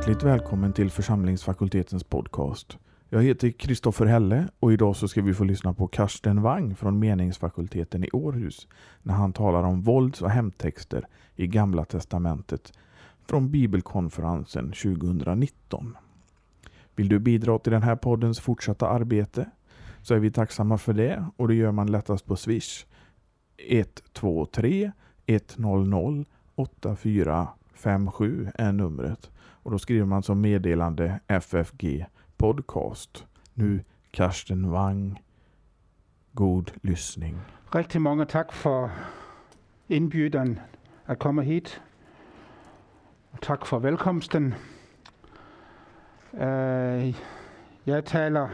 Hjärtligt välkommen till församlingsfakultetens podcast. Jag heter Kristoffer Helle och idag så ska vi få lyssna på Karsten Wang från meningsfakulteten i Århus när han talar om vålds och hämndtexter i Gamla Testamentet från Bibelkonferensen 2019. Vill du bidra till den här poddens fortsatta arbete så är vi tacksamma för det och det gör man lättast på Swish 123 100 8457 är numret och då skriver man som meddelande FFG podcast. Nu Karsten Wang. God lyssning. Rigtig mange tak for indbyderen at komme hit. Og tak for velkomsten. Uh, jeg taler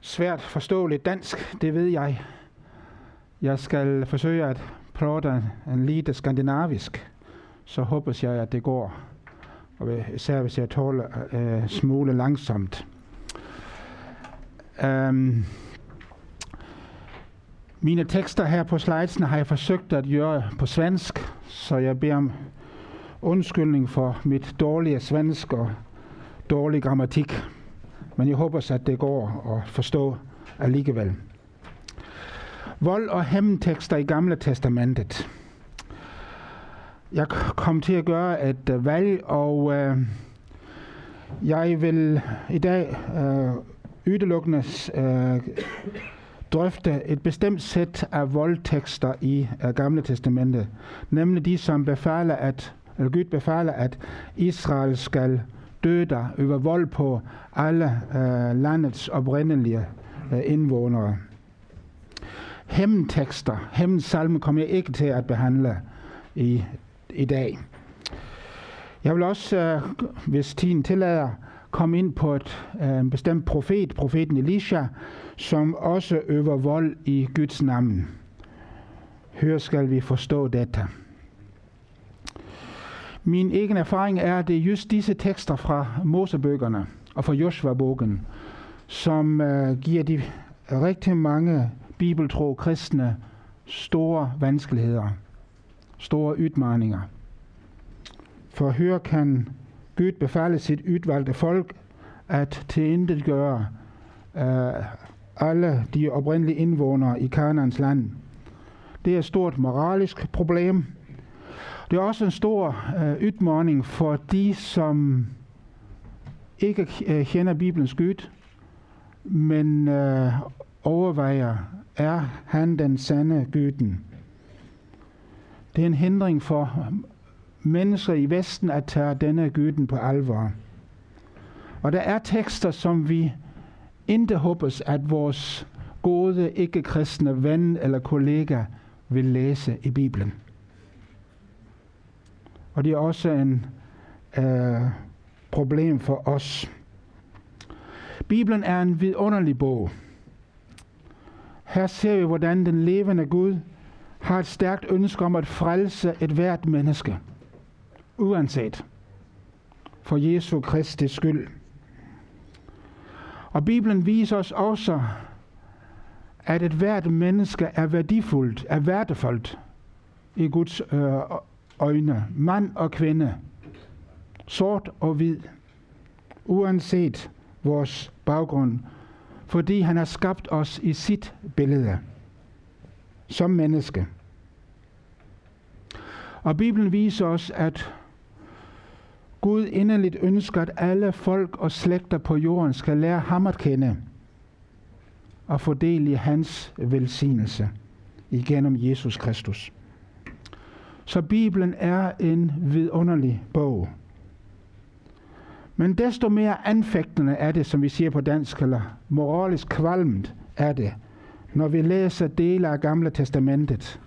svært forståeligt dansk, det ved jeg. Jeg skal forsøge at prøve en lite skandinavisk, så håber jeg, at det går. Og især hvis jeg tåler øh, smule langsomt. Um, mine tekster her på slidesen har jeg forsøgt at gøre på svensk, så jeg beder om undskyldning for mit dårlige svensk og dårlig grammatik. Men jeg håber, at det går at forstå alligevel. Vold og hemmetekster i Gamle Testamentet. Jeg kom til at gøre et øh, valg, og øh, jeg vil i dag øh, udelukkende øh, drøfte et bestemt sæt af voldtekster i uh, Gamle Testamentet, nemlig de, som befaler, at, eller Gud befaler, at Israel skal døde over vold på alle uh, landets oprindelige uh, indvånere. Hæmndtekster, hæmndsalmen kommer jeg ikke til at behandle i, i dag. Jeg vil også, uh, hvis tiden tillader, komme ind på et uh, bestemt profet, profeten Elisha, som også øver vold i Guds navn. Hør skal vi forstå dette. Min egen erfaring er, at det er just disse tekster fra Mosebøgerne og fra Joshua-bogen, som øh, giver de rigtig mange bibeltro kristne store vanskeligheder, store udmaninger. For her kan Gud befale sit udvalgte folk at tilintetgøre uh, alle de oprindelige indvånere i Kanaans land. Det er et stort moralisk problem. Det er også en stor øh, udfordring for de, som ikke øh, kender Bibelens Gud, men øh, overvejer, er han den sande Guden. Det er en hindring for mennesker i Vesten at tage denne gyden på alvor. Og der er tekster, som vi ikke håbes, at vores gode ikke-kristne ven eller kollega vil læse i Bibelen. Og det er også en øh, problem for os. Bibelen er en vidunderlig bog. Her ser vi, hvordan den levende Gud har et stærkt ønske om at frelse et hvert menneske, uanset. For Jesu Kristi skyld. Og Bibelen viser os også, at et hvert menneske er værdifuldt, er værdefuldt i Guds øh, øjne. Mand og kvinde, sort og hvid, uanset vores baggrund, fordi han har skabt os i sit billede som menneske. Og Bibelen viser os, at Gud inderligt ønsker, at alle folk og slægter på jorden skal lære ham at kende og få del i hans velsignelse igennem Jesus Kristus. Så Bibelen er en vidunderlig bog. Men desto mere anfægtende er det, som vi siger på dansk, eller moralisk kvalmt er det, når vi læser dele af Gamle Testamentet,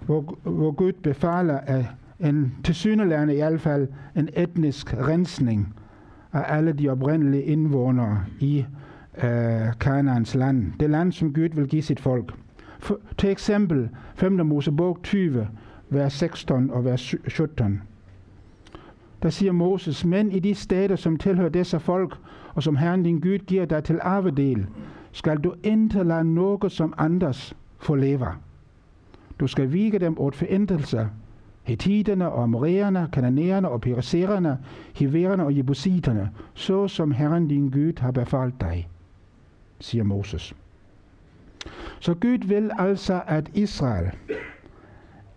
hvor, hvor Gud befaler, at en tilsyneladende i hvert fald en etnisk rensning af alle de oprindelige indvånere i øh, Kanaans land. Det land, som Gud vil give sit folk. For, til eksempel 5. Mosebog 20, vers 16 og vers 17. Der siger Moses, men i de steder, som tilhører disse folk, og som Herren din Gud giver dig til arvedel, skal du ikke lade noget som andres få. Du skal vige dem åt forintelse, Hetiterne og Amoreerne, Kananæerne og Perisererne, Hivererne og Jebusiterne, så som Herren din Gud har befalt dig, siger Moses. Så Gud vil altså, at Israel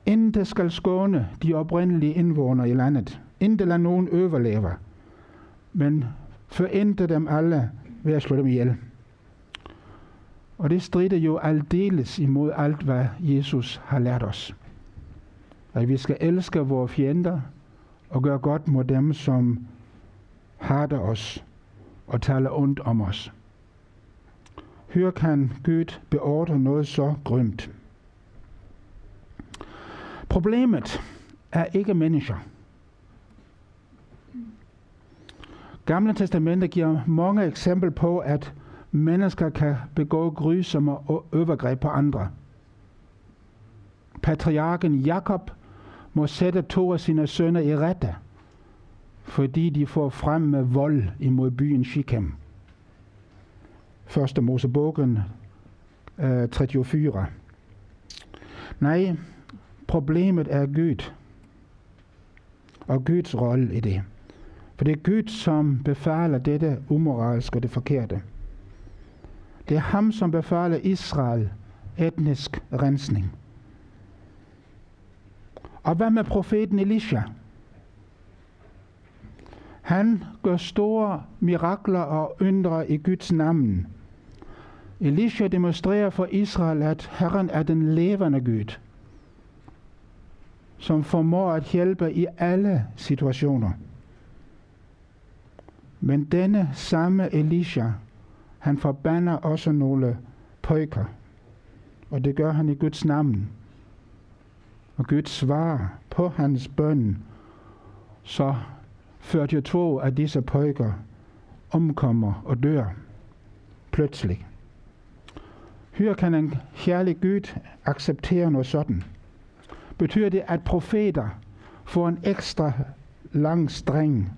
ikke skal skåne de oprindelige indvånere i landet, ikke lade nogen overleve, men forente dem alle ved at slå dem ihjel. Og det strider jo aldeles imod alt, hvad Jesus har lært os. At vi skal elske vores fjender og gøre godt mod dem, som hader os og taler ondt om os. Hør kan Gud beordre noget så grymt. Problemet er ikke mennesker. Gamle testamentet giver mange eksempler på, at mennesker kan begå grusomme overgreb på andre. Patriarken Jakob må sætte to af sine sønner i rette, fordi de får frem med vold imod byen Shechem. Første Mosebogen øh, 34. Nej, problemet er Gud og Guds rolle i det. For det er Gud, som befaler dette umoralske og det forkerte. Det er ham, som befaler Israel etnisk rensning. Og hvad med profeten Elisha? Han gør store mirakler og undre i Guds navn. Elisha demonstrerer for Israel, at Herren er den levende Gud, som formår at hjælpe i alle situationer. Men denne samme Elisha, han forbander også nogle pojker. og det gør han i Guds navn. Og Gud svarer på hans bøn, så 42 af disse pojker omkommer og dør pludselig. Hør kan en kærlig Gud acceptere noget sådan? Betyder det, at profeter får en ekstra lang streng?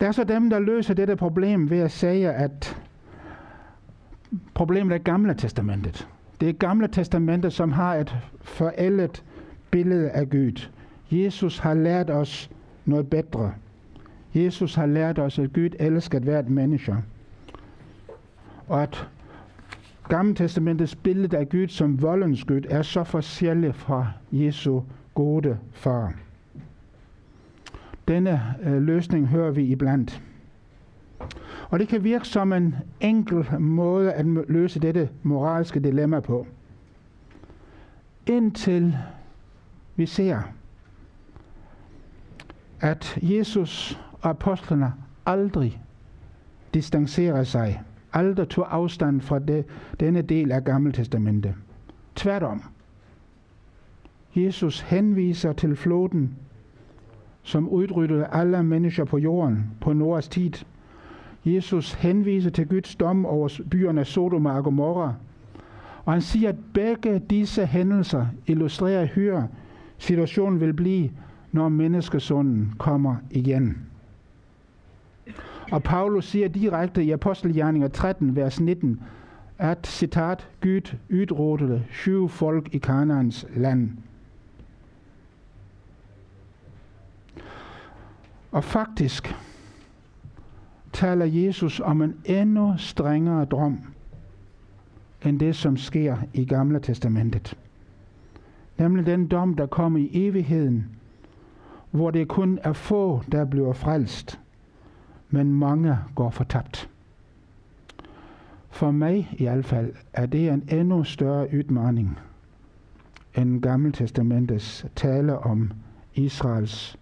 Der er så dem, der løser dette problem ved at sige, at problemet er Gamle Testamentet. Det er Gamle Testamentet, som har et forældet billede af Gud. Jesus har lært os noget bedre. Jesus har lært os, at Gud elsker hvert menneske. Og at Gamle Testamentets billede af Gud som voldens Gud er så forskelligt fra Jesu gode far. Denne øh, løsning hører vi iblandt. Og det kan virke som en enkel måde at løse dette moralske dilemma på. Indtil vi ser, at Jesus og apostlene aldrig distancerer sig, aldrig tog afstand fra det, denne del af Gamle Testamente. Tværtom. Jesus henviser til floden, som udryddede alle mennesker på jorden på Noras tid – Jesus henviser til Guds dom over byerne Sodom og Gomorra. Og han siger, at begge disse hændelser illustrerer hør, situationen vil blive, når menneskesunden kommer igen. Og Paulus siger direkte i Apostelgjerninger 13, vers 19, at, citat, Gud udrådede syv folk i Kanaans land. Og faktisk, taler Jesus om en endnu strengere dom end det, som sker i Gamle Testamentet. Nemlig den dom, der kommer i evigheden, hvor det kun er få, der bliver frelst, men mange går fortabt. For mig i hvert fald er det en endnu større udmaning end Gamle Testamentets tale om Israels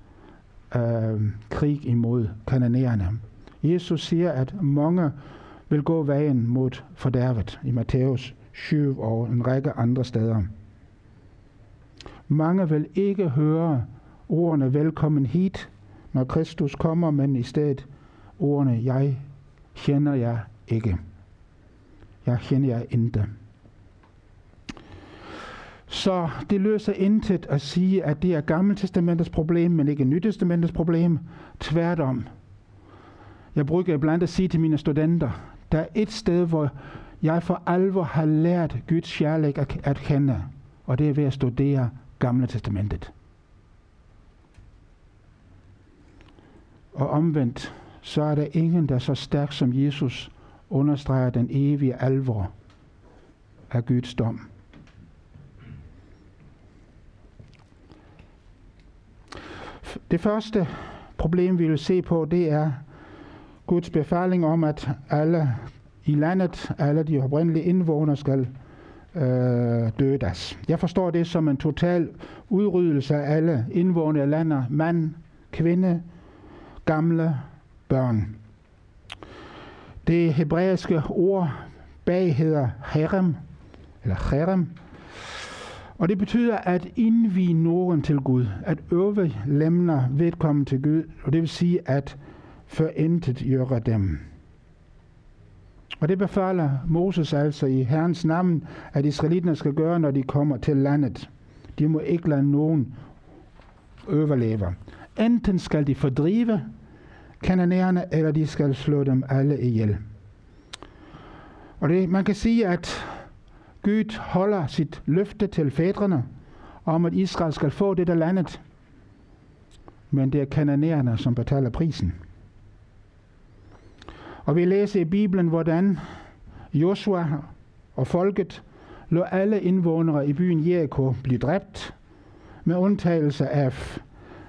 øh, krig imod kananæerne. Jesus siger, at mange vil gå vejen mod fordærvet i Matthæus 7 og en række andre steder. Mange vil ikke høre ordene velkommen hit, når Kristus kommer, men i stedet ordene, jeg kender jer ikke. Jeg kender jer ikke. Så det løser intet at sige, at det er Gammeltestamentets problem, men ikke Nytestamentets problem. Tværtom. Jeg bruger blandt at sige til mine studenter, der er et sted, hvor jeg for alvor har lært Guds kærlighed at, at kende, og det er ved at studere Gamle Testamentet. Og omvendt, så er der ingen, der så stærk som Jesus understreger den evige alvor af Guds dom. Det første problem, vi vil se på, det er Guds befaling om, at alle i landet, alle de oprindelige indvånere skal øh, dødes. Jeg forstår det som en total udryddelse af alle indvånere i landet, mand, kvinde, gamle, børn. Det hebraiske ord bag hedder herem, eller herem, og det betyder at indvige nogen til Gud, at overlemne vedkommende til Gud, og det vil sige at forintet gøre dem. Og det befaler Moses altså i Herrens navn, at israelitterne skal gøre, når de kommer til landet. De må ikke lade nogen overleve. Enten skal de fordrive kananæerne, eller de skal slå dem alle ihjel. Og det, man kan sige, at Gud holder sit løfte til fædrene om, at Israel skal få det der landet. Men det er kananæerne, som betaler prisen. Og vi læser i Bibelen, hvordan Joshua og folket lå alle indvånere i byen Jericho blive dræbt, med undtagelse af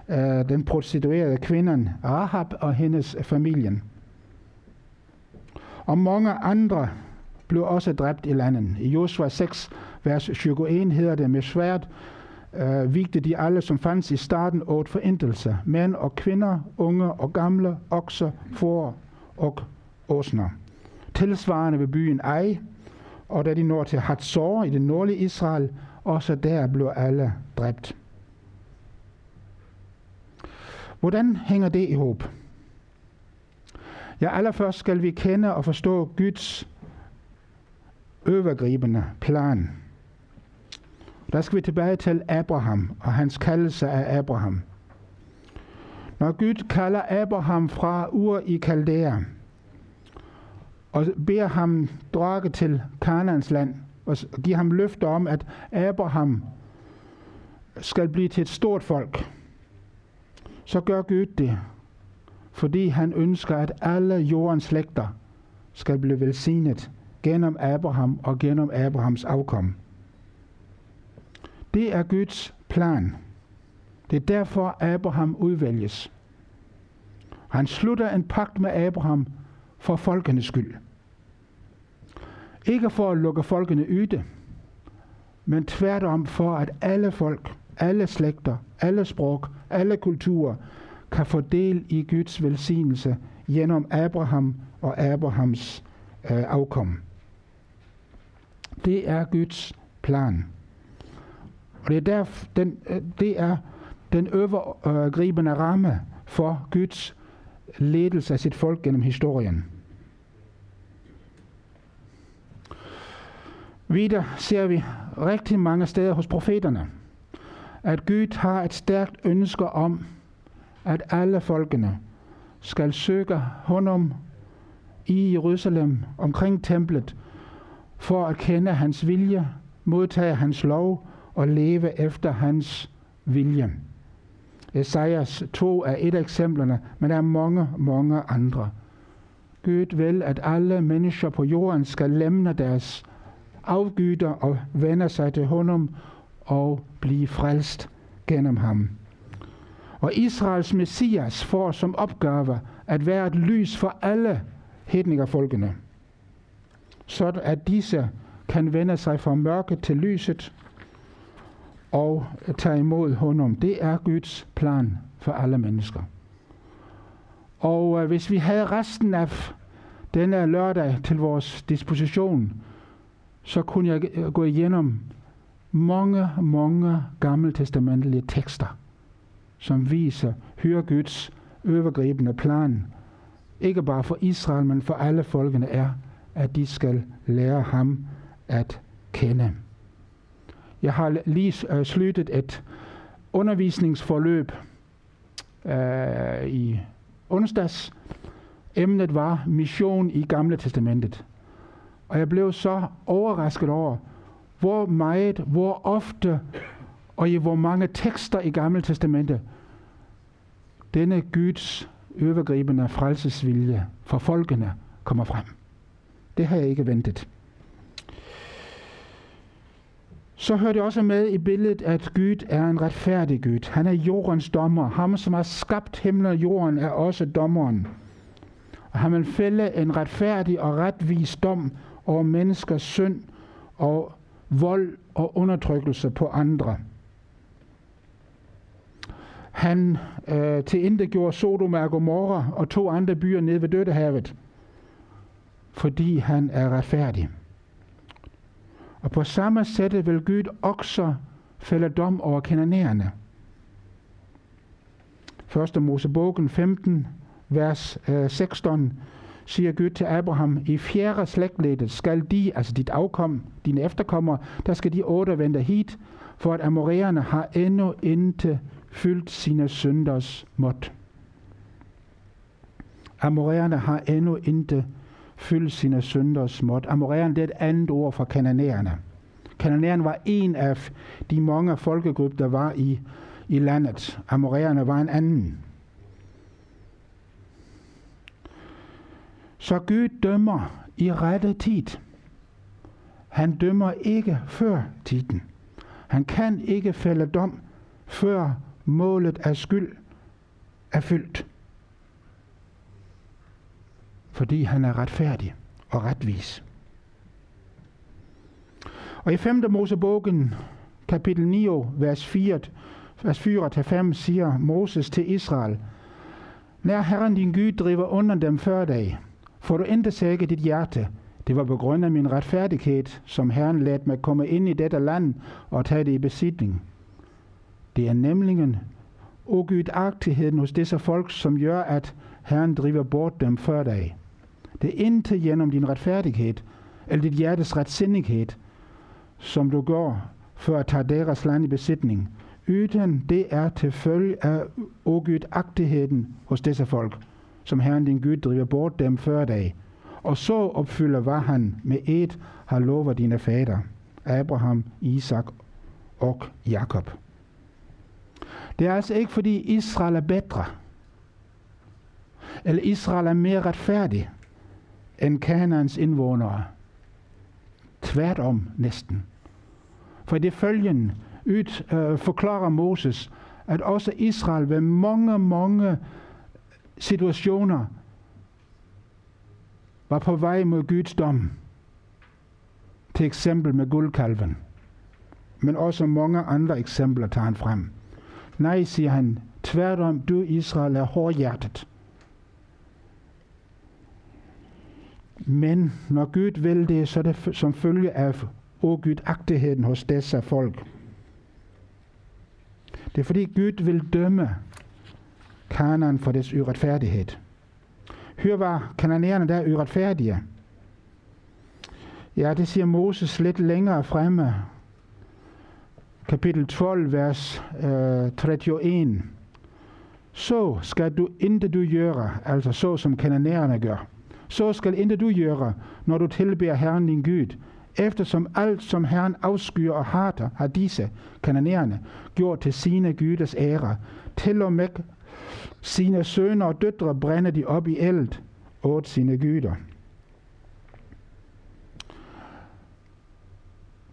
uh, den prostituerede kvinden Rahab og hendes familien. Og mange andre blev også dræbt i landet. I Josua 6, vers 21 hedder det, med svært øh, vigte de alle, som fandt i starten, åt forintelse. Mænd og kvinder, unge og gamle, okser, får og åsner. Tilsvarende ved byen Ej, og da de når til Hatzor i det nordlige Israel, også der blev alle dræbt. Hvordan hænger det i håb? Ja, allerførst skal vi kende og forstå Guds overgribende plan. Der skal vi tilbage til Abraham og hans kaldelse af Abraham. Når Gud kalder Abraham fra Ur i Kaldæa, og beder ham drage til Kanans land, og giver ham løfter om, at Abraham skal blive til et stort folk, så gør Gud det, fordi han ønsker, at alle jordens slægter skal blive velsignet gennem Abraham og gennem Abrahams afkom. Det er Guds plan. Det er derfor Abraham udvælges. Han slutter en pagt med Abraham for folkenes skyld. Ikke for at lukke folkene yde, men tværtom for at alle folk, alle slægter, alle sprog, alle kulturer kan få del i Guds velsignelse gennem Abraham og Abrahams øh, afkom. Det er Guds plan. Og det er, derf, den, øh, det er den overgribende øh, ramme for Guds ledelse af sit folk gennem historien. Videre ser vi rigtig mange steder hos profeterne, at Gud har et stærkt ønske om, at alle folkene skal søge honom i Jerusalem omkring templet, for at kende hans vilje, modtage hans lov og leve efter hans vilje. Esajas 2 er et af eksemplerne, men der er mange, mange andre. Gud vil, at alle mennesker på jorden skal lemne deres afgyder og vende sig til honom og blive frelst gennem ham. Og Israels messias får som opgave at være et lys for alle hedningerfolkene, så at disse kan vende sig fra mørket til lyset og tage imod honom. Det er Guds plan for alle mennesker. Og øh, hvis vi havde resten af denne lørdag til vores disposition, så kunne jeg gå igennem mange, mange gammeltestamentlige tekster, som viser, hør Guds overgribende plan, ikke bare for Israel, men for alle folkene, er, at de skal lære ham at kende. Jeg har lige uh, sluttet et undervisningsforløb øh, i onsdags. Emnet var mission i Gamle Testamentet. Og jeg blev så overrasket over, hvor meget, hvor ofte og i hvor mange tekster i Gamle Testamentet denne Guds overgribende frelsesvilje for folkene kommer frem. Det har jeg ikke ventet. Så hører det også med i billedet, at Gud er en retfærdig Gud. Han er jordens dommer. Ham, som har skabt himlen og jorden, er også dommeren. Og han vil fælde en retfærdig og retvis dom over menneskers synd og vold og undertrykkelse på andre. Han øh, til gjorde Sodom og Gomorra og to andre byer nede ved Dødehavet, fordi han er retfærdig. Og på samme sæt vil Gud også fælde dom over kananæerne. 1. Mosebogen 15, vers øh, 16, siger Gud til Abraham, i fjerde slægtledet skal de, altså dit afkom, dine efterkommere, der skal de otte vende hit, for at amoræerne har endnu ikke fyldt sine synders måt. Amoræerne har endnu ikke fyldt sine synders småt. Amoræerne, det er et andet ord for kananæerne. Kananæerne var en af de mange folkegrupper, der var i, i landet. Amoræerne var en anden. Så Gud dømmer i rette tid. Han dømmer ikke før tiden. Han kan ikke fælde dom, før målet af skyld er fyldt. Fordi han er retfærdig og retvis. Og i 5. Mosebogen, kapitel 9, vers 4, vers 4-5, siger Moses til Israel, Når Herren din Gud driver under dem før dig, får du ikke sække dit hjerte. Det var på grund af min retfærdighed, som Herren lad mig komme ind i dette land og tage det i besidning. Det er nemlig ugudagtigheden hos disse folk, som gør, at Herren driver bort dem før dig. Det er intet gennem din retfærdighed, eller dit hjertes retsindighed, som du går for at tage deres land i besætning, uden det er til følge af ugudagtigheden hos disse folk, som Herren din Gud driver bort dem før dig. Og så opfylder, hvad han med et har lovet dine fader, Abraham, Isak og Jakob. Det er altså ikke fordi Israel er bedre, eller Israel er mere retfærdig end Kanans indvånere. Tværtom næsten. For det følgende ud, øh, forklarer Moses, at også Israel ved mange, mange situationer var på vej mod Guds dom. Til eksempel med guldkalven. Men også mange andre eksempler tager han frem. Nej, siger han, tværtom, du Israel er hårdhjertet. Men når Gud vil det, så er det som følge af ogudagtigheden hos disse folk. Det er fordi Gud vil dømme Kanan for dets uretfærdighed. Hør, var kananerne der uretfærdige. Ja, det siger Moses lidt længere fremme. Kapitel 12, vers øh, 31. Så skal du inte du gøre, altså så som kananerne gør. Så skal ikke du gøre, når du tilbeder Herren din Gud, eftersom alt, som Herren afskyer og hater, har disse, kananerne, gjort til sine Gudes ære. Til og med sine sønner og døtre brænder de op i eld åt sine gyder.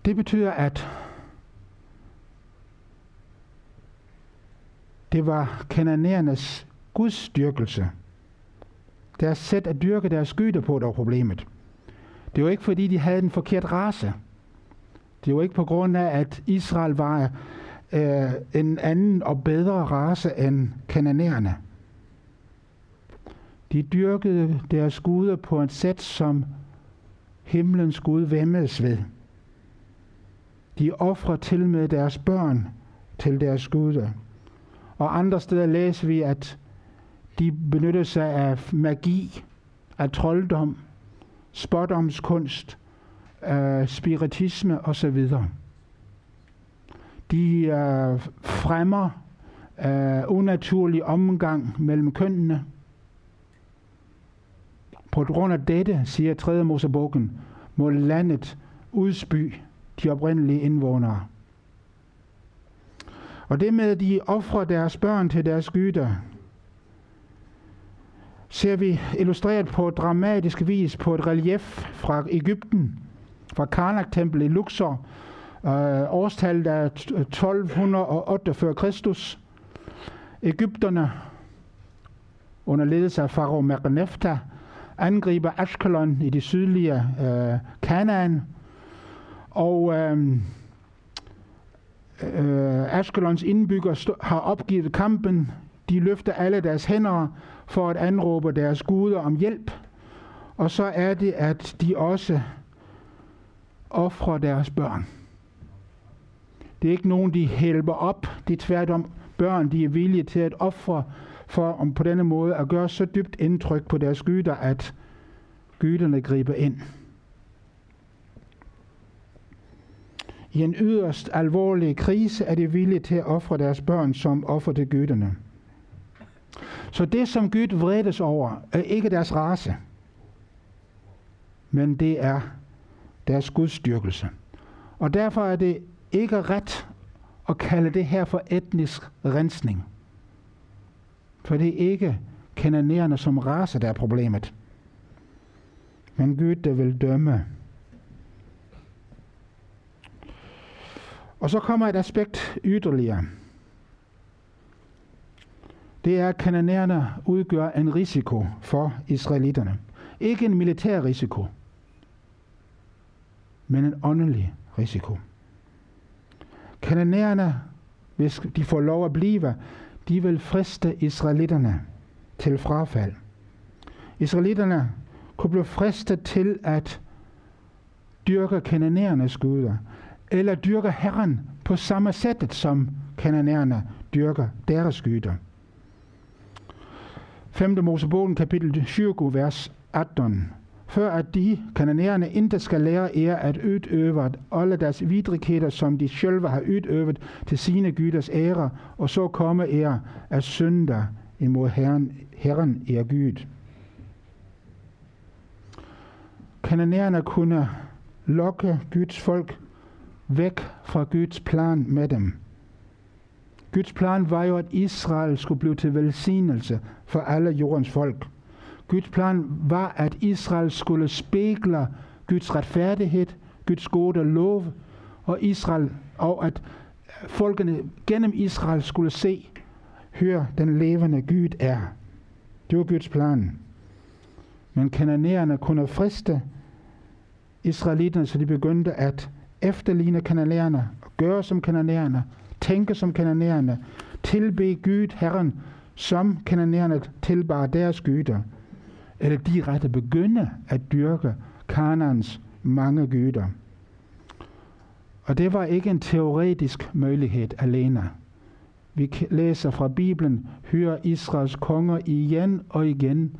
Det betyder, at det var kananernes gudsdyrkelse. Deres sæt at dyrke deres skyde på, der var problemet. Det var ikke fordi, de havde en forkert race. Det var ikke på grund af, at Israel var øh, en anden og bedre race end kananæerne. De dyrkede deres guder på en sæt, som himlens Gud væmmes ved. De offrer til med deres børn til deres guder. Og andre steder læser vi, at de benyttede sig af magi, af trolddom, spådomskunst, øh, spiritisme osv. De øh, fremmer øh, unaturlig omgang mellem kønnene. På grund af dette, siger 3. Mosebogen, må landet udspy de oprindelige indvånere. Og det med, at de offrer deres børn til deres gyder, ser vi illustreret på dramatisk vis på et relief fra Ægypten, fra Karnak-templet i Luxor. Øh, årstallet er 1248 før Kristus. Ægypterne under ledelse af farao Mernefta angriber Ashkelon i det sydlige øh, Kanaan. Og øh, øh, Ashkelons indbyggere har opgivet kampen. De løfter alle deres hænder for at anråbe deres guder om hjælp. Og så er det, at de også offrer deres børn. Det er ikke nogen, de hjælper op. Det er tværtom børn, de er villige til at ofre for om på denne måde at gøre så dybt indtryk på deres gyder, at gyderne griber ind. I en yderst alvorlig krise er de villige til at ofre deres børn som offer til gyderne. Så det, som Gud vredes over, er ikke deres race, men det er deres gudstyrkelse. Og derfor er det ikke ret at kalde det her for etnisk rensning. For det er ikke kananæerne som race, der er problemet. Men Gud, der vil dømme. Og så kommer et aspekt yderligere. Det er, at kananæerne udgør en risiko for israelitterne. Ikke en militær risiko, men en åndelig risiko. Kananæerne, hvis de får lov at blive, de vil friste israelitterne til frafald. Israelitterne kunne blive fristet til at dyrke kananæernes guder, eller dyrke Herren på samme sæt, som kananæerne dyrker deres guder. 5. Mosebogen kapitel 20, vers 18 før at de, kananæerne, ikke skal lære er at udøve alle deres vidrigheder, som de selv har udøvet til sine gyders ære, og så komme er at synder imod Herren, Herren er Gud. Kananæerne kunne lokke Guds folk væk fra Guds plan med dem. Guds plan var jo, at Israel skulle blive til velsignelse for alle jordens folk. Guds plan var, at Israel skulle spegle Guds retfærdighed, Guds gode lov, og Israel, og at folkene gennem Israel skulle se, hør den levende Gud er. Det var Guds plan. Men kananæerne kunne friste israelitterne, så de begyndte at efterligne kananæerne, gøre som kananæerne, tænke som kananæerne, tilbe Gud, Herren, som kananæerne tilbar deres gyder eller direkte begynde at dyrke Kanans mange gyder. Og det var ikke en teoretisk mulighed alene. Vi læser fra Bibelen, hører Israels konger igen og igen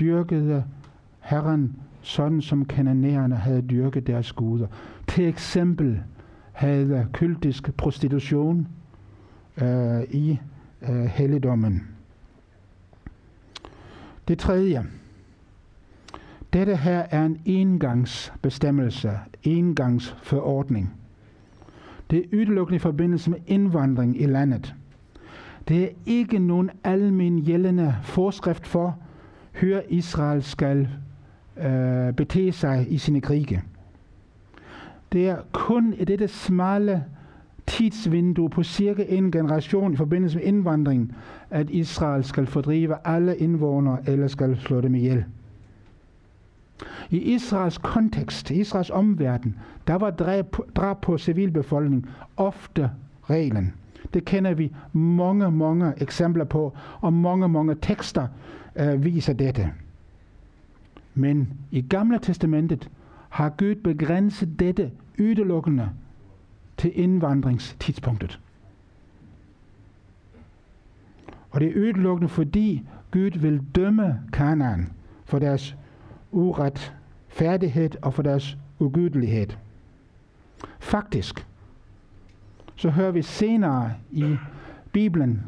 dyrkede Herren sådan som kananæerne havde dyrket deres guder. Til eksempel havde kultisk prostitution øh, i øh, helligdommen. Det tredje. Dette her er en engangsbestemmelse, engangsforordning. Det er udelukkende i forbindelse med indvandring i landet. Det er ikke nogen almen gældende forskrift for, hør Israel skal øh, bete sig i sine krige. Det er kun i dette smalle tidsvindue på cirka en generation i forbindelse med indvandring, at Israel skal fordrive alle indvånere eller skal slå dem ihjel. I Israels kontekst, i Israels omverden, der var drab, drab på civilbefolkningen ofte reglen. Det kender vi mange, mange eksempler på, og mange, mange tekster øh, viser dette. Men i Gamle Testamentet har Gud begrænset dette udelukkende til indvandringstidspunktet. Og det er udelukkende fordi Gud vil dømme Kanaan for deres uretfærdighed og for deres ugydelighed. Faktisk, så hører vi senere i Bibelen,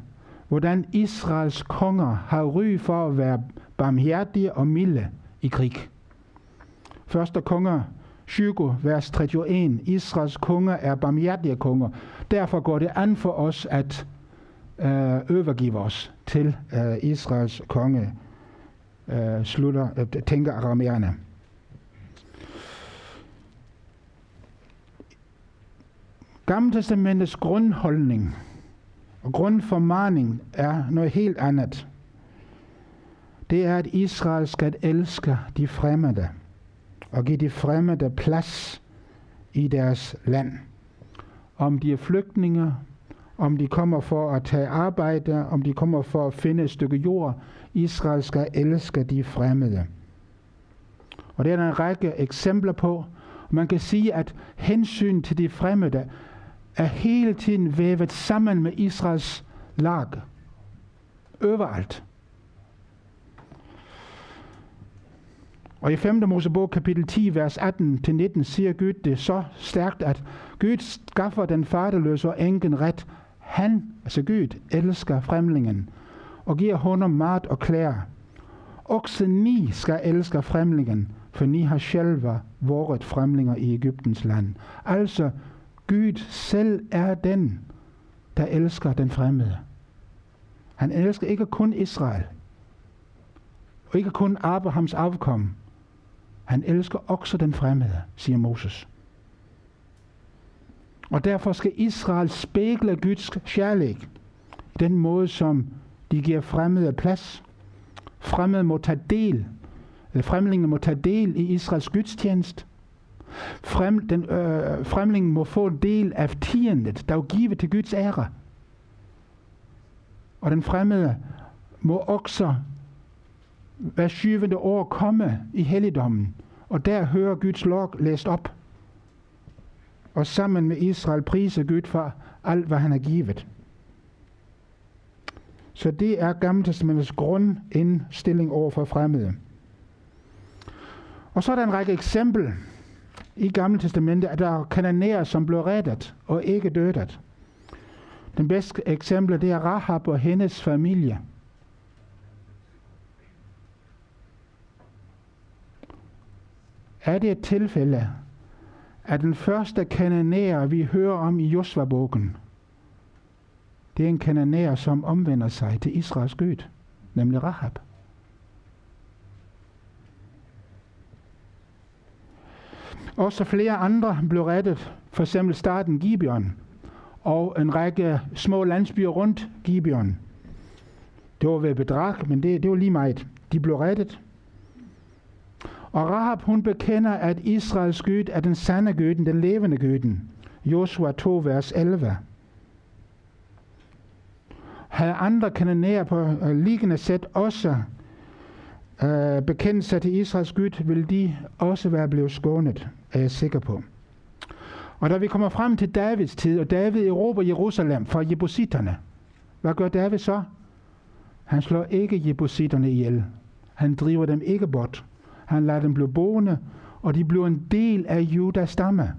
hvordan Israels konger har ry for at være barmhjertige og milde i krig. Første konger 20, vers 31. Israels konge er barmhjertige konger. Derfor går det an for os at øh, overgive os til øh, Israels konge, øh, slutter, øh, tænker aramæerne. Gamle testamentets grundholdning og grundformaning er noget helt andet. Det er, at Israel skal elske de fremmede og give de fremmede plads i deres land. Om de er flygtninge, om de kommer for at tage arbejde, om de kommer for at finde et stykke jord. Israel skal elske de fremmede. Og det er der en række eksempler på. Man kan sige, at hensyn til de fremmede er hele tiden vævet sammen med Israels lag. Overalt. Og i 5. Mosebog kapitel 10, vers 18-19 siger Gud det så stærkt, at Gud skaffer den faderløse og enken ret. Han, altså Gud, elsker fremlingen og giver honom mat og klæder. Også ni skal elske fremlingen, for ni har selv været fremlinger i Ægyptens land. Altså, Gud selv er den, der elsker den fremmede. Han elsker ikke kun Israel, og ikke kun Abrahams afkom. Han elsker også den fremmede, siger Moses. Og derfor skal Israel spejle Guds kærlighed den måde, som de giver fremmede plads. Fremmede må tage del, eller må tage del i Israels gudstjeneste. Frem, den, øh, fremlingen må få del af tiendet, der er givet til Guds ære. Og den fremmede må også hver syvende år komme i helligdommen, og der hører Guds lov læst op. Og sammen med Israel priser Gud for alt, hvad han har givet. Så det er Gammeltestamentets grundindstilling over for fremmede. Og så er der en række eksempel i Gamle Testamentet, at der er kananæer, som blev reddet og ikke dødet. Den bedste eksempel det er Rahab og hendes familie. Er det et tilfælde, at den første kananæer, vi hører om i Josva-bogen, det er en kananæer, som omvender sig til Israels Gud, nemlig Rahab. Også flere andre blev rettet, for eksempel starten Gibeon og en række små landsbyer rundt Gibeon. Det var ved bedrag, men det, det var lige meget. De blev rettet. Og Rahab, hun bekender, at Israels Gud er den sande Gud, den levende Gud. Josua 2, vers 11. Havde andre kanonærer på uh, liggende sæt også uh, bekendt sig til Israels Gud, vil de også være blevet skånet, er jeg sikker på. Og da vi kommer frem til Davids tid, og David erobrer Jerusalem fra jebusitterne, hvad gør David så? Han slår ikke jebusitterne ihjel. Han driver dem ikke bort. Han lader dem blive boende, og de blev en del af Judas stamme.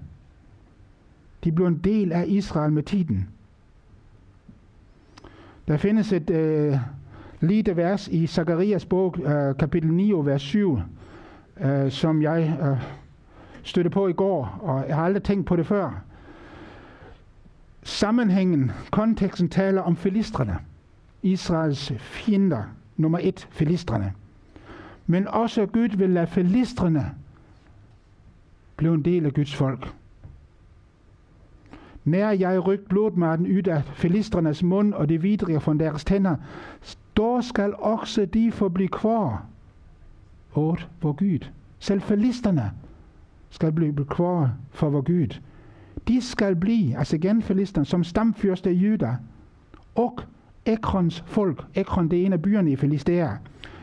De blev en del af Israel med tiden. Der findes et øh, lille vers i Zakarias bog, øh, kapitel 9, vers 7, øh, som jeg øh, støtte på i går, og jeg har aldrig tænkt på det før. Sammenhængen, konteksten taler om filistrene. Israels fjender, nummer et, filistrene. Men også Gud vil lade filistrene blive en del af Guds folk. Nær jeg rygt blodmarten ud af filistrenes mund og det vidrige fra deres tænder, då skal også de få blive kvar åt vor Gud. Selv filisterne skal blive kvar for vor Gud. De skal blive, altså genfilisterne, som stamfyrste i Juda, og Ekrons folk, Ekron det er en af byerne i Filistea,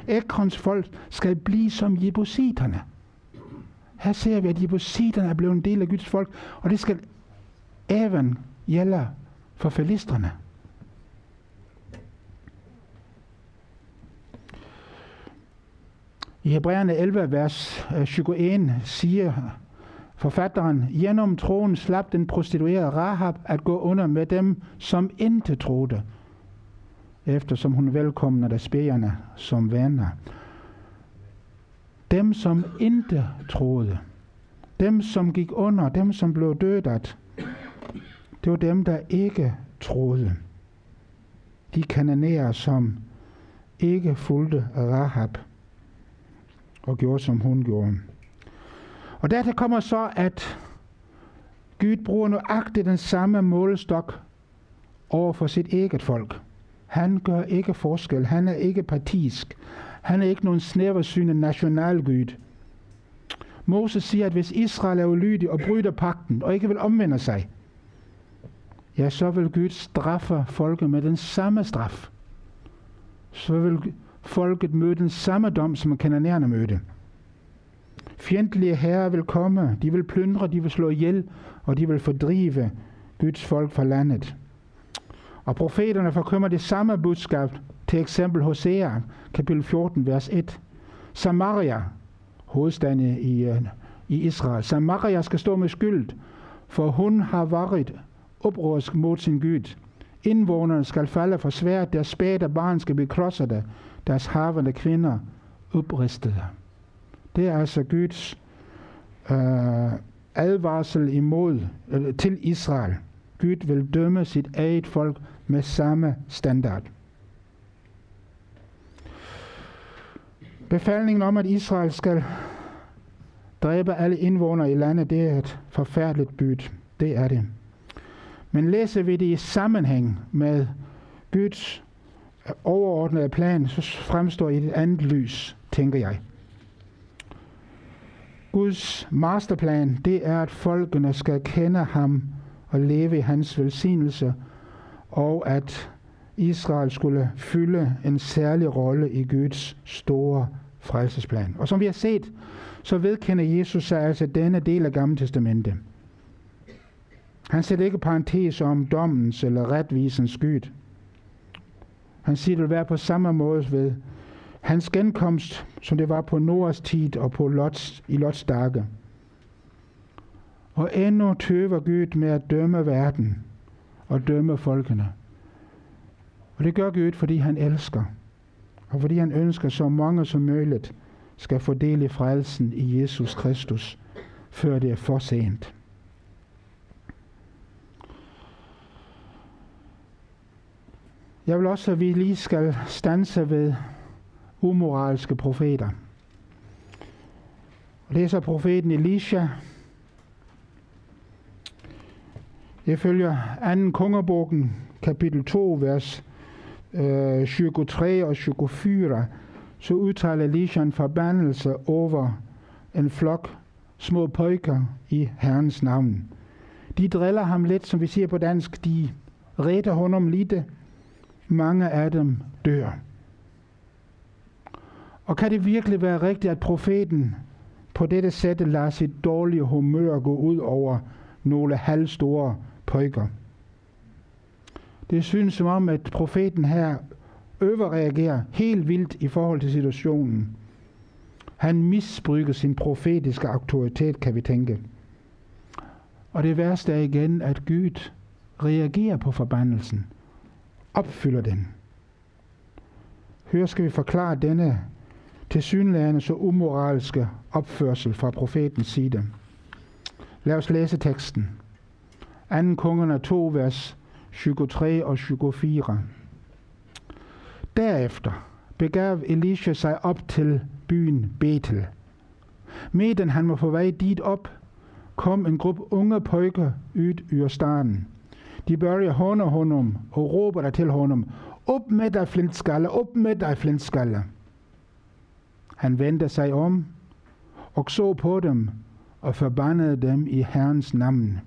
Ekrons folk skal blive som jebusiterne. Her ser vi, at jebusiterne er blevet en del af Guds folk, og det skal even gælde for filistrene. I Hebræerne 11, vers øh, 21 siger forfatteren, gennem troen slap den prostituerede Rahab at gå under med dem, som ikke troede, eftersom hun velkomner der som venner. Dem, som ikke troede. Dem, som gik under, dem, som blev dødet, det var dem, der ikke troede. De kananerer, som ikke fulgte Rahab og gjorde, som hun gjorde. Og dertil kommer så, at Gud bruger nøjagtigt den samme målestok over for sit eget folk. Han gør ikke forskel. Han er ikke partisk. Han er ikke nogen snæversynet nationalgud. Moses siger, at hvis Israel er ulydig og bryder pakten og ikke vil omvende sig, ja, så vil Gud straffe folket med den samme straf. Så vil folket møde den samme dom, som kananerne mødte. Fjendtlige herrer vil komme, de vil plyndre, de vil slå ihjel, og de vil fordrive Guds folk fra landet. Og profeterne forkymmer det samme budskab, til eksempel Hosea, kapitel 14, vers 1. Samaria, hovedstaden i, øh, i Israel. Samaria skal stå med skyld, for hun har været oprørsk mod sin Gud. Indvånerne skal falde for svært, deres spæde barn skal blive krossede, deres havende kvinder opristede. Det er altså Guds øh, advarsel imod øh, til Israel. Gud vil dømme sit eget folk med samme standard. Befalingen om, at Israel skal dræbe alle indvånere i landet, det er et forfærdeligt byd. Det er det. Men læser vi det i sammenhæng med Guds overordnede plan, så fremstår i et andet lys, tænker jeg. Guds masterplan, det er, at folkene skal kende ham og leve i hans velsignelse, og at Israel skulle fylde en særlig rolle i Guds store frelsesplan. Og som vi har set, så vedkender Jesus sig altså denne del af Gamle Testamente. Han sætter ikke parentes om dommens eller retvisens skyld. Han siger, det vil være på samme måde ved hans genkomst, som det var på Noras tid og på Lots, i Lots dage. Og endnu tøver Gud med at dømme verden og dømme folkene. Og det gør Gud, fordi han elsker, og fordi han ønsker, så mange som muligt skal få del i frelsen i Jesus Kristus, før det er for sent. Jeg vil også, at vi lige skal stanse ved umoralske profeter. Og det er så profeten Elisha. Ifølge 2. kongebogen, kapitel 2, vers øh, 23 og 24, så udtaler Elisha en forbandelse over en flok små pojker i Herrens navn. De driller ham lidt, som vi siger på dansk, de redder honom lidt. Mange af dem dør. Og kan det virkelig være rigtigt, at profeten på dette sæt lader sit dårlige humør gå ud over nogle halvstore pojker? Det synes som om, at profeten her overreagerer helt vildt i forhold til situationen. Han misbruger sin profetiske autoritet, kan vi tænke. Og det værste er igen, at Gud reagerer på forbandelsen, opfylder den. Hør skal vi forklare denne tilsyneladende så umoralske opførsel fra profetens side. Lad os læse teksten. 2. kongerne 2, vers 23 og 24. Derefter begav Elisha sig op til byen Betel. Medan han var på vej dit op, kom en gruppe unge pojker ud ur staden. De började håne honom og råber til honom, op med dig flintskalle, op med dig flintskalle. Han vendte sig om og så på dem og forbandede dem i Herrens navn.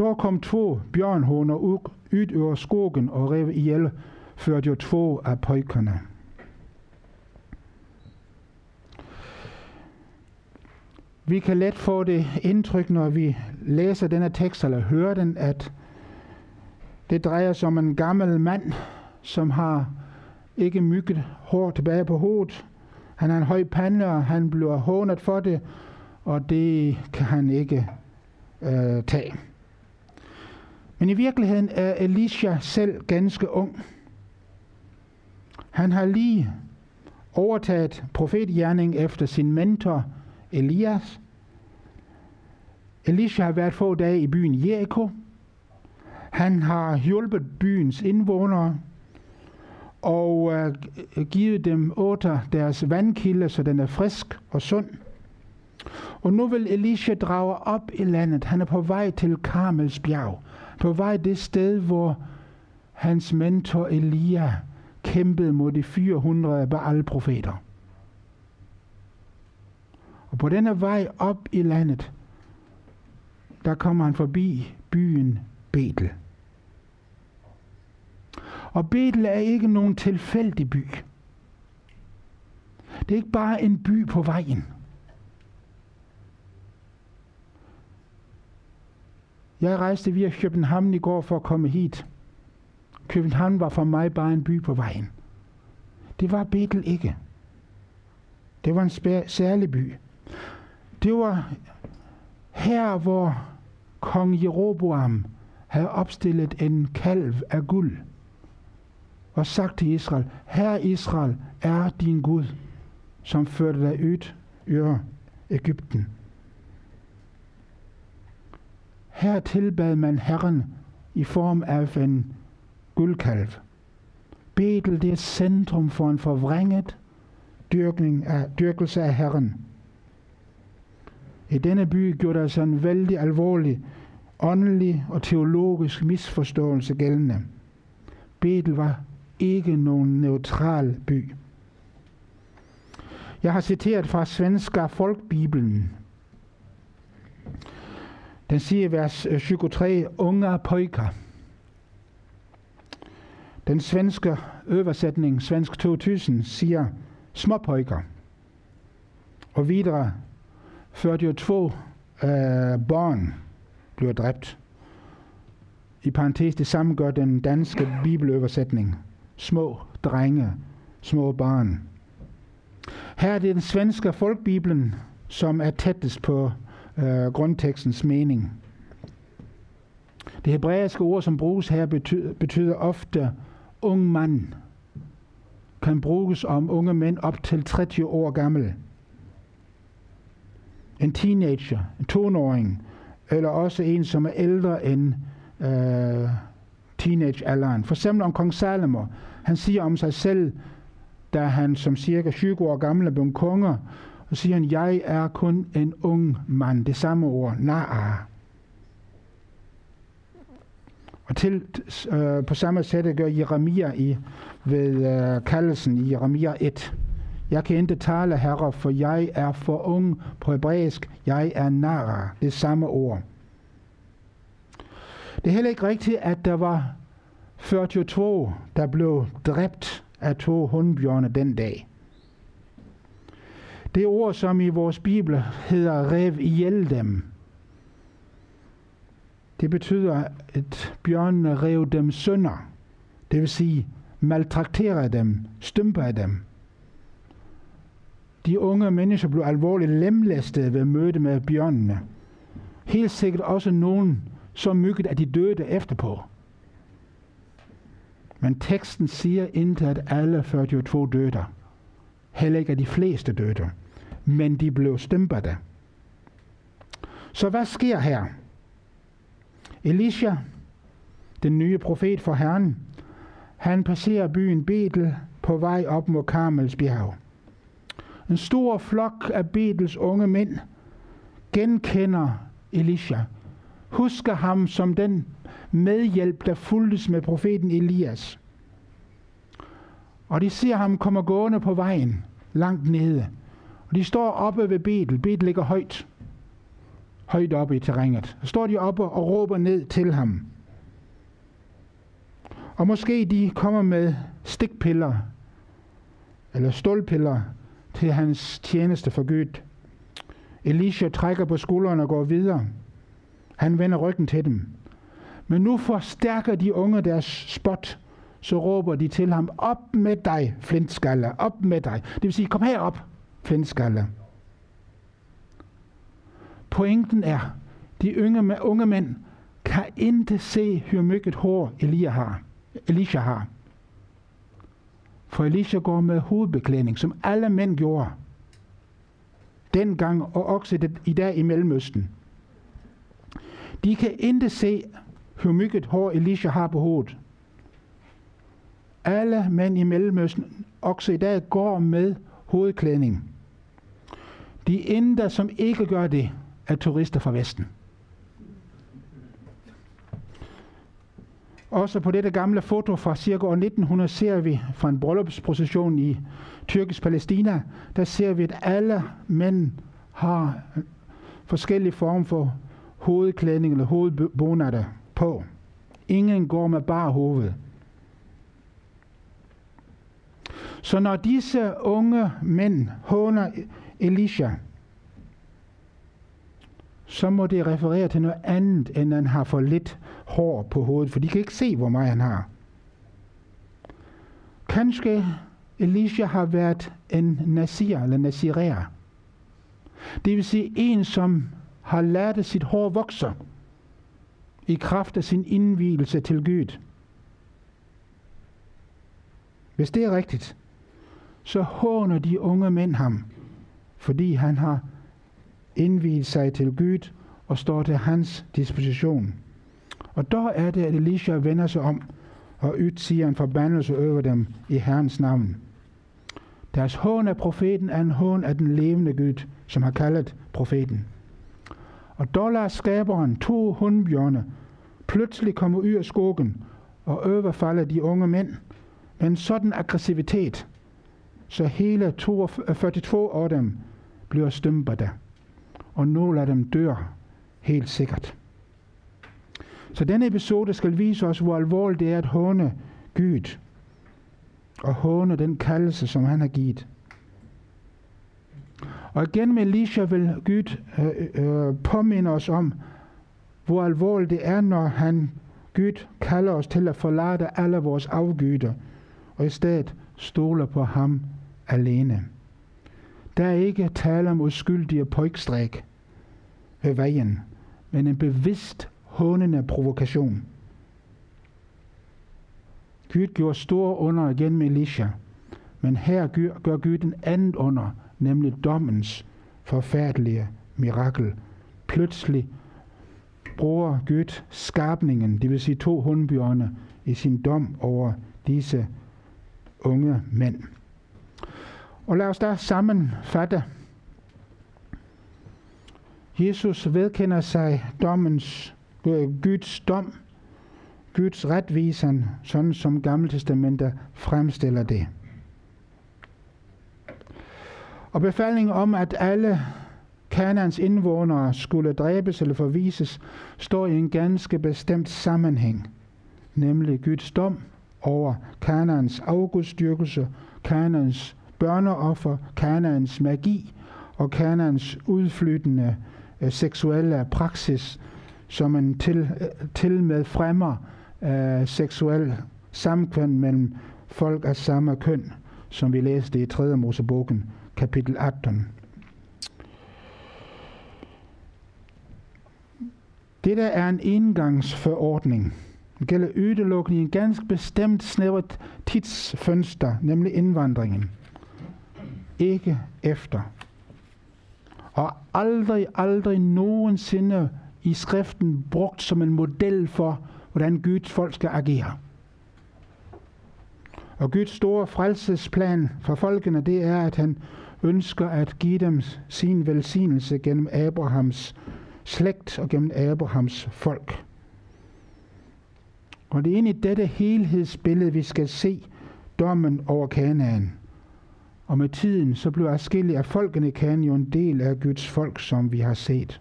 Der kom to bjørnhåner ud over skogen og rev ihjel førte jo to af pojkerne. Vi kan let få det indtryk, når vi læser denne tekst eller hører den, at det drejer sig om en gammel mand, som har ikke mygget hår tilbage på hovedet, han har en høj pande, og han bliver hånet for det, og det kan han ikke øh, tage. Men i virkeligheden er Elisha selv ganske ung. Han har lige overtaget profetgjerning efter sin mentor Elias, Elisha har været få dage i byen Jericho. Han har hjulpet byens indvånere og øh, givet dem åter deres vandkilde, så den er frisk og sund. Og nu vil Elisha drage op i landet. Han er på vej til Karmels bjerg. På vej det sted, hvor hans mentor Elia kæmpede mod de 400 Baal-profeter. Og på denne vej op i landet, der kommer han forbi byen Betel. Og Betel er ikke nogen tilfældig by. Det er ikke bare en by på vejen. Jeg rejste via København i går for at komme hit. København var for mig bare en by på vejen. Det var Betel ikke. Det var en særlig by. Det var her, hvor kong Jeroboam havde opstillet en kalv af guld og sagt til Israel, Her Israel er din Gud, som førte dig ud ør Ægypten. Her tilbad man Herren i form af en guldkalv. Betel det er centrum for en forvrænget dyrkning af, dyrkelse af Herren. I denne by gjorde der sig en vældig alvorlig åndelig og teologisk misforståelse gældende. Betel var ikke nogen neutral by. Jeg har citeret fra Svenska Folkbibelen. Den siger i vers øh, 23, unge pojker. Den svenske oversætning, svensk 2000, siger småpojker. Og videre, 42 øh, børn bliver dræbt. I parentes det samme gør den danske bibeløversætning. Små drenge, små barn. Her er det den svenske folkbibelen, som er tættest på øh, grundtekstens mening. Det hebraiske ord, som bruges her, betyder, betyder ofte ung mand. Kan bruges om unge mænd op til 30 år gammel. En teenager, en tonåring, eller også en, som er ældre end øh, teenagealderen. For eksempel om kong Salomo. Han siger om sig selv, da han som cirka 20 år gammel blev konge, konger, og siger han, jeg er kun en ung mand. Det samme ord, naa. Og til, øh, på samme sæt gør Jeremia i, ved øh, kaldelsen i Jeremia 1. Jeg kan ikke tale, herre, for jeg er for ung på hebraisk. Jeg er nara. Det samme ord. Det er heller ikke rigtigt, at der var 42, der blev dræbt af to hundbjørne den dag. Det ord, som i vores bibel hedder rev ihjel dem, det betyder, at bjørnene rev dem sønder. Det vil sige, maltrakterede dem, stymper dem. De unge mennesker blev alvorligt lemlæstet ved møde med bjørnene. Helt sikkert også nogen så mygget, at de døde efterpå. Men teksten siger intet, at alle 42 døde. Heller ikke, de fleste døde. Men de blev stempede. Så hvad sker her? Elisha, den nye profet for Herren, han passerer byen Betel på vej op mod Karmels bjerg. En stor flok af Betels unge mænd genkender Elisha, husker ham som den medhjælp, der fuldtes med profeten Elias. Og de ser ham komme gående på vejen, langt nede. Og de står oppe ved Betel. Betel ligger højt. Højt oppe i terrænet. Så står de oppe og råber ned til ham. Og måske de kommer med stikpiller, eller stålpiller, til hans tjeneste for Gud. Elisha trækker på skuldrene og går videre. Han vender ryggen til dem. Men nu forstærker de unge deres spot, så råber de til ham, op med dig, flintskalle, op med dig. Det vil sige, kom herop, flintskalle. Pointen er, de unge, unge mænd kan ikke se, hvor mykket hår Elia har. Elisha har. For Elisha går med hovedbeklædning, som alle mænd gjorde. Dengang og også i dag i Mellemøsten. De kan ikke se, hvor mykket hår Elisha har på hovedet. Alle mænd i Mellemøsten, også i dag, går med hovedklædning. De eneste, som ikke gør det, er turister fra Vesten. Også på dette gamle foto fra cirka år 1900 ser vi fra en bryllupsprocession i tyrkisk Palæstina, der ser vi, at alle mænd har forskellige former for hovedklædning eller hovedbonader på. Ingen går med bare hovedet. Så når disse unge mænd håner Elisha, så må det referere til noget andet, end han har for lidt hår på hovedet, for de kan ikke se, hvor meget han har. Kanskje Elisha har været en nasir eller nasirer. Det vil sige en, som har lært sit hår vokse i kraft af sin indvielse til Gud. Hvis det er rigtigt, så håner de unge mænd ham, fordi han har indviet sig til Gud og står til hans disposition. Og der er det, at Elisha vender sig om og udsiger en forbandelse over dem i Herrens navn. Deres hån af profeten er en hån af den levende Gud, som har kaldet profeten. Og der lader skaberen to hundbjørne pludselig komme ud af skogen og overfalde de unge mænd med en sådan aggressivitet, så hele 42 af dem bliver stømpede, og nogle af dem dør helt sikkert. Så denne episode skal vise os, hvor alvorligt det er at håne Gud og håne den kaldelse, som han har givet. Og igen med Elisha vil Gud øh, øh, øh påminde os om, hvor alvorligt det er, når han, Gud, kalder os til at forlade alle vores afgyder, og i stedet stole på ham alene. Der er ikke tale om uskyldige pojkstræk ved vejen, men en bevidst hånende provokation. Gud gjorde store under igen med Elisha, men her gør Gud en anden under, nemlig dommens forfærdelige mirakel. Pludselig bruger Gud skabningen, det vil sige to hundbjørne, i sin dom over disse unge mænd. Og lad os da sammenfatte. Jesus vedkender sig dommens, øh, Guds dom, Guds retvisen, sådan som Gammeltestamentet fremstiller det. Og befalingen om, at alle Kanans indvånere skulle dræbes eller forvises, står i en ganske bestemt sammenhæng, nemlig Guds dom over Kanans afgudstyrkelse, Kanans børneoffer, Kanans magi og Kanans udflyttende øh, seksuelle praksis, som man til, øh, til med fremmer øh, seksuel samkvem mellem folk af samme køn, som vi læste i 3. Mosebogen, kapitel 18. Dette er en indgangsforordning. Det gælder udelukkende i en ganske bestemt snævert tidsfønster, nemlig indvandringen. Ikke efter. Og aldrig, aldrig nogensinde i skriften brugt som en model for, hvordan Guds folk skal agere. Og Guds store frelsesplan for folkene, det er, at han ønsker at give dem sin velsignelse gennem Abrahams slægt og gennem Abrahams folk. Og det er ind i dette helhedsbillede, vi skal se dommen over Kanaan. Og med tiden, så blev afskillige af folkene i Kanaan jo en del af Guds folk, som vi har set.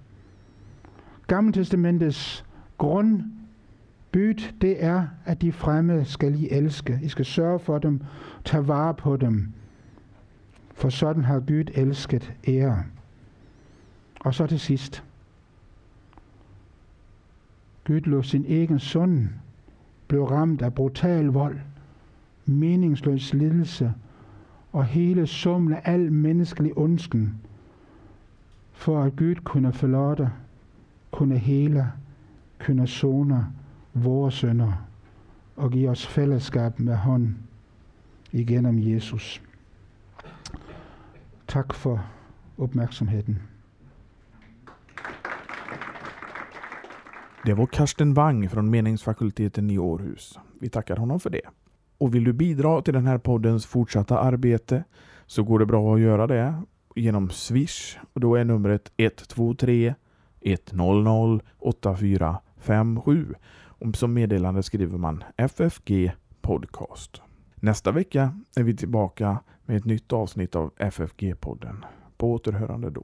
Gammeltestamentets grundbyt, det er, at de fremmede skal I elske. I skal sørge for dem, tage vare på dem. For sådan har Gud elsket ære. Og så til sidst. Gud lå sin egen søn blev ramt af brutal vold, meningsløs lidelse og hele summen af al menneskelig ondsken, for at Gud kunne forlade, kunne hele, kunne sone vores sønder og give os fællesskab med hånd igennem Jesus. Tak for opmærksomheden. Det var Karsten Wang från meningsfakulteten i Århus. Vi tackar honom för det. Och vill du bidra till den här poddens fortsatta arbete så går det bra att göra det genom Swish och då är numret 123 100 8457. Och som meddelande skriver man FFG Podcast. Nästa vecka är vi tillbaka med ett nytt avsnitt av FFG-podden. På återhörande då.